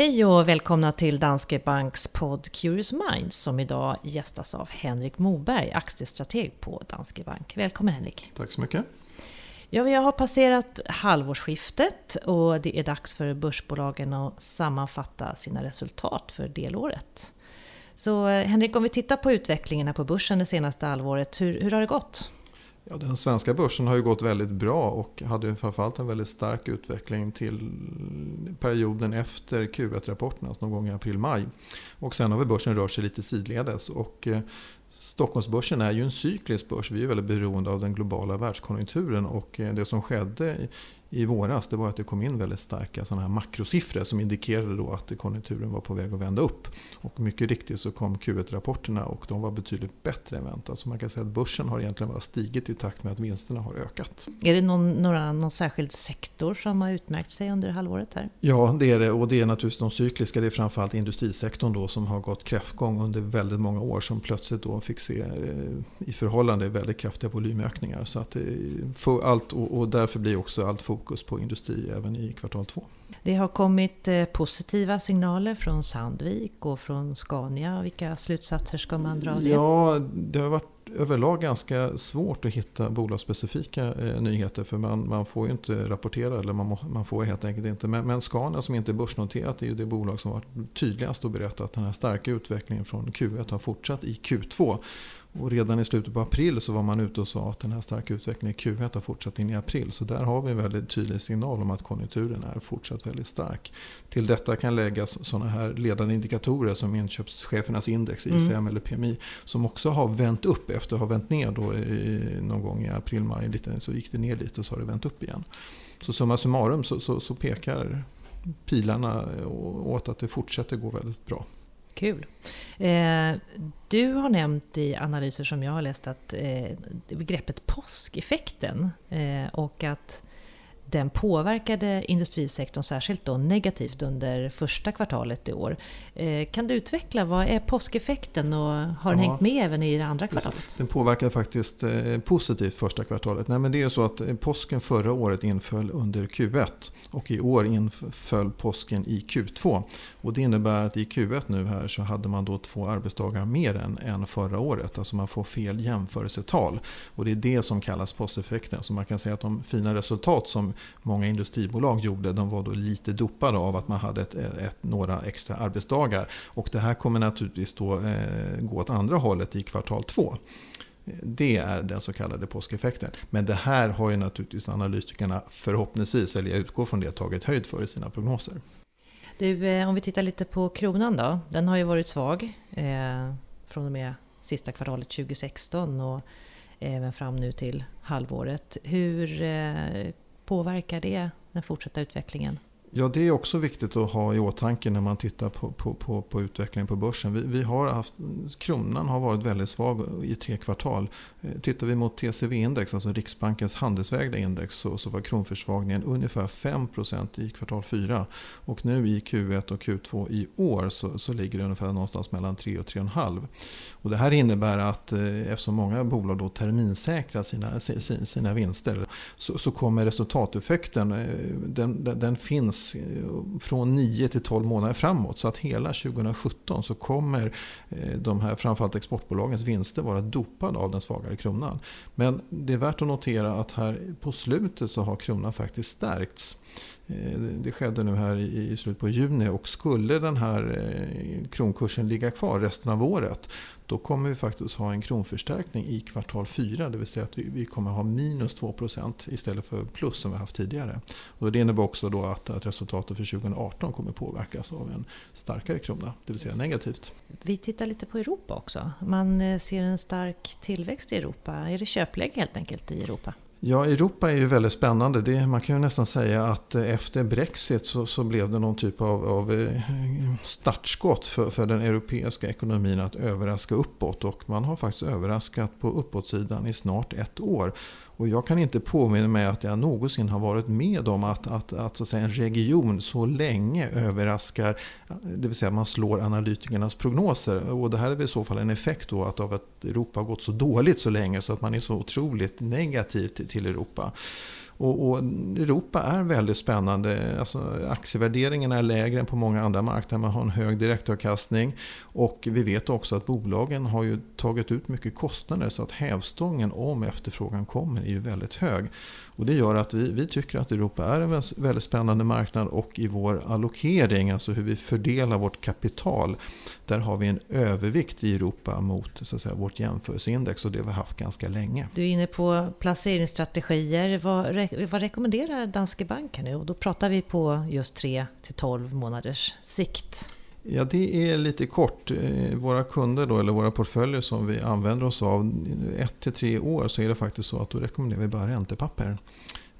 Hej och välkomna till Danske Banks podd Curious Minds som idag gästas av Henrik Moberg, aktiestrateg på Danske Bank. Välkommen Henrik! Tack så mycket! Ja, vi har passerat halvårsskiftet och det är dags för börsbolagen att sammanfatta sina resultat för delåret. Så Henrik, om vi tittar på utvecklingen på börsen det senaste halvåret, hur, hur har det gått? Ja, den svenska börsen har ju gått väldigt bra och hade framförallt en väldigt stark utveckling till perioden efter Q1-rapporten, alltså någon gång i april-maj. Och sen har vi börsen rört sig lite sidledes. Och eh, Stockholmsbörsen är ju en cyklisk börs. Vi är väldigt beroende av den globala världskonjunkturen och eh, det som skedde i våras det var att det kom in väldigt starka sådana här makrosiffror som indikerade då att konjunkturen var på väg att vända upp. Och mycket riktigt så kom Q1-rapporterna och de var betydligt bättre än väntat. Så man kan säga att börsen har egentligen bara stigit i takt med att vinsterna har ökat. Är det någon, några, någon särskild sektor som har utmärkt sig under halvåret här? Ja, det är det. Och det är naturligtvis de cykliska. Det är framförallt industrisektorn då som har gått kräftgång under väldigt många år. Som plötsligt då fick se eh, i förhållande väldigt kraftiga volymökningar. Så att allt, och därför blir också allt fokus fokus på industri även i kvartal två. Det har kommit eh, positiva signaler från Sandvik och från Scania. Vilka slutsatser ska man dra av det? Ja, det har varit överlag ganska svårt att hitta bolagsspecifika eh, nyheter. För man, man får ju inte rapportera, eller man, må, man får helt enkelt inte. Men, men Scania som inte är börsnoterat är ju det bolag som varit tydligast att berätta att den här starka utvecklingen från Q1 har fortsatt i Q2. Och redan i slutet på april så var man ute och sa att den här starka utvecklingen i Q1 har fortsatt in i april. Så där har vi en väldigt tydlig signal om att konjunkturen är fortsatt väldigt stark. Till detta kan läggas sådana här ledande indikatorer som inköpschefernas index, ICM mm. eller PMI, som också har vänt upp efter att ha vänt ner då i, någon gång i april, maj. så gick det ner lite och så har det vänt upp igen. Så summa summarum så, så, så pekar pilarna åt att det fortsätter gå väldigt bra. Kul. Eh, du har nämnt i analyser som jag har läst att eh, begreppet påskeffekten eh, och att den påverkade industrisektorn särskilt då negativt under första kvartalet i år. Eh, kan du utveckla, vad är påskeffekten och har den ja, hängt med även i det andra kvartalet? Den påverkade faktiskt eh, positivt första kvartalet. Nej, men det är så att eh, påsken förra året inföll under Q1 och i år inföll påsken i Q2. Och det innebär att i Q1 nu här så hade man då två arbetsdagar mer än, än förra året. Alltså man får fel jämförelsetal. Och det är det som kallas påskeffekten. Så man kan säga att de fina resultat som många industribolag gjorde, de var då lite dopade av att man hade ett, ett, några extra arbetsdagar. Och det här kommer naturligtvis då eh, gå åt andra hållet i kvartal två. Det är den så kallade påskeffekten. Men det här har ju naturligtvis analytikerna förhoppningsvis, eller jag utgår från det, tagit höjd för i sina prognoser. Du, eh, om vi tittar lite på kronan då. Den har ju varit svag eh, från och med sista kvartalet 2016 och även fram nu till halvåret. Hur eh, påverkar det den fortsatta utvecklingen? Ja, det är också viktigt att ha i åtanke när man tittar på, på, på, på utvecklingen på börsen. Vi, vi, har haft, kronan har varit väldigt svag i tre kvartal. Eh, tittar vi mot TCV-index, alltså Riksbankens handelsvägda index, så, så var kronförsvagningen ungefär 5% i kvartal 4. Och nu i Q1 och Q2 i år så, så ligger det ungefär någonstans mellan 3 och 3,5. Och det här innebär att eh, eftersom många bolag då terminsäkrar sina, sina vinster så, så kommer resultateffekten, eh, den, den, den finns finns eh, från 9 till 12 månader framåt. Så att hela 2017 så kommer eh, de här framförallt exportbolagens vinster vara dopade av den svagare kronan. Men det är värt att notera att här på slutet så har kronan faktiskt stärkts. Eh, det skedde nu här i slutet på juni och skulle den här kronkursen ligga kvar resten av året då kommer vi faktiskt ha en kronförstärkning i kvartal 4. Det vill säga att vi, kommer ha minus 2% istället för plus som vi haft tidigare. Och det innebär också då att, att resultatet för 2018 kommer påverkas av en starkare krona, det vill säga negativt. Vi tittar lite på Europa också. Man eh, ser en stark tillväxt i Europa. Är det köpläge helt enkelt i Europa? Ja, Europa är ju väldigt spännande. Det, man kan ju nästan säga att eh, efter Brexit så, så blev det någon typ av, av eh, startskott för, för, den europeiska ekonomin att överraska uppåt. Och man har faktiskt överraskat på uppåtsidan i snart ett år. Och jag kan inte påminna mig att jag någonsin har varit med om att, att, att, så att säga, en region så länge överraskar, det vill säga man slår analytikernas prognoser. Och det här är väl i så fall en effekt då att av att Europa har gått så dåligt så länge så att man är så otroligt negativ till, till Europa. Och, och, Europa är väldigt spännande. Alltså, aktievärderingen är lägre än på många andra marknader. Man har en hög direktavkastning. Och vi vet också att bolagen har ju tagit ut mycket kostnader så att hävstången om efterfrågan kommer är ju väldigt hög. Och det gör att vi, vi tycker att Europa är en väldigt spännande marknad och i vår allokering, alltså hur vi fördelar vårt kapital, där har vi en övervikt i Europa mot så att säga, vårt jämförelseindex och det har vi haft ganska länge. Du är inne på placeringsstrategier. Vad, vad rekommenderar Danske Bank nu? Och då pratar vi på just 3 till 12 månaders sikt. Ja, det är lite kort. Eh, våra kunder då, eller våra portföljer som vi använder oss av, ett till tre år så är det faktiskt så att då rekommenderar vi bara räntepapper.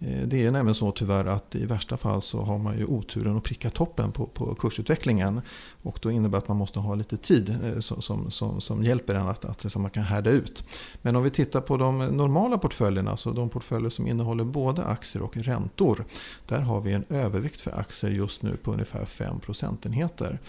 Eh, det är nämligen så tyvärr att i värsta fall så har man ju oturen att pricka toppen på, på kursutvecklingen. Och då innebär det att man måste ha lite tid eh, som, som, som hjälper en att, att som man kan härda ut. Men om vi tittar på de normala portföljerna, så de portföljer som innehåller både aktier och räntor. Där har vi en övervikt för aktier just nu på ungefär 5 procentenheter.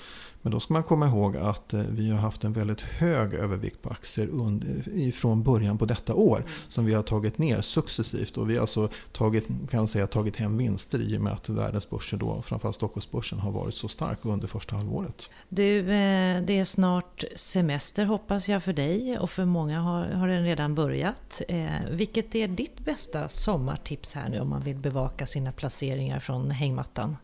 Men då ska man komma ihåg att eh, vi har haft en väldigt hög övervikt på aktier från början på detta år. Som vi har tagit ner successivt. Och vi har alltså tagit, kan säga, tagit hem vinster i och med att världens börser, då, framförallt Stockholmsbörsen, har varit så stark under första halvåret. Du, eh, det är snart semester hoppas jag för dig och för många har, har den redan börjat. Eh, vilket är ditt bästa sommartips här nu om man vill bevaka sina placeringar från hängmattan?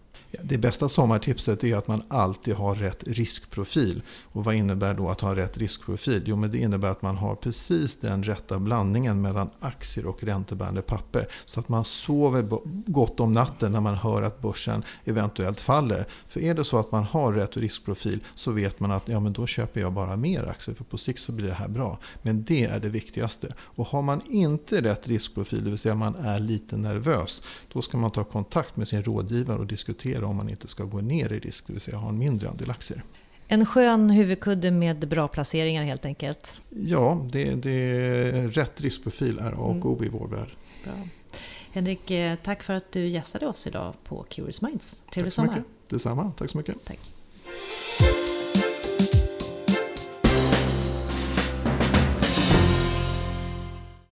Det bästa sommartipset är att man alltid har rätt riskprofil. Och vad innebär då att ha rätt riskprofil? Jo, men det innebär att man har precis den rätta blandningen mellan aktier och räntebärande papper. Så att man sover gott om natten när man hör att börsen eventuellt faller. För är det så att man har rätt riskprofil så vet man att ja, men då köper jag bara mer aktier för på sikt så blir det här bra. Men det är det viktigaste. Och har man inte rätt riskprofil, det vill säga man är lite nervös, då ska man ta kontakt med sin rådgivare och diskutera diskutera om man inte ska gå ner i risk, det vill säga ha en mindre andel aktier. En skön huvudkudde med bra placeringar helt enkelt? Ja, det, det, rätt riskprofil är A och O i vår värld. Ja. Henrik, eh, tack för att du gästade oss idag på Curious Minds. Trevlig sommar! Detsamma, tack så mycket! Tack.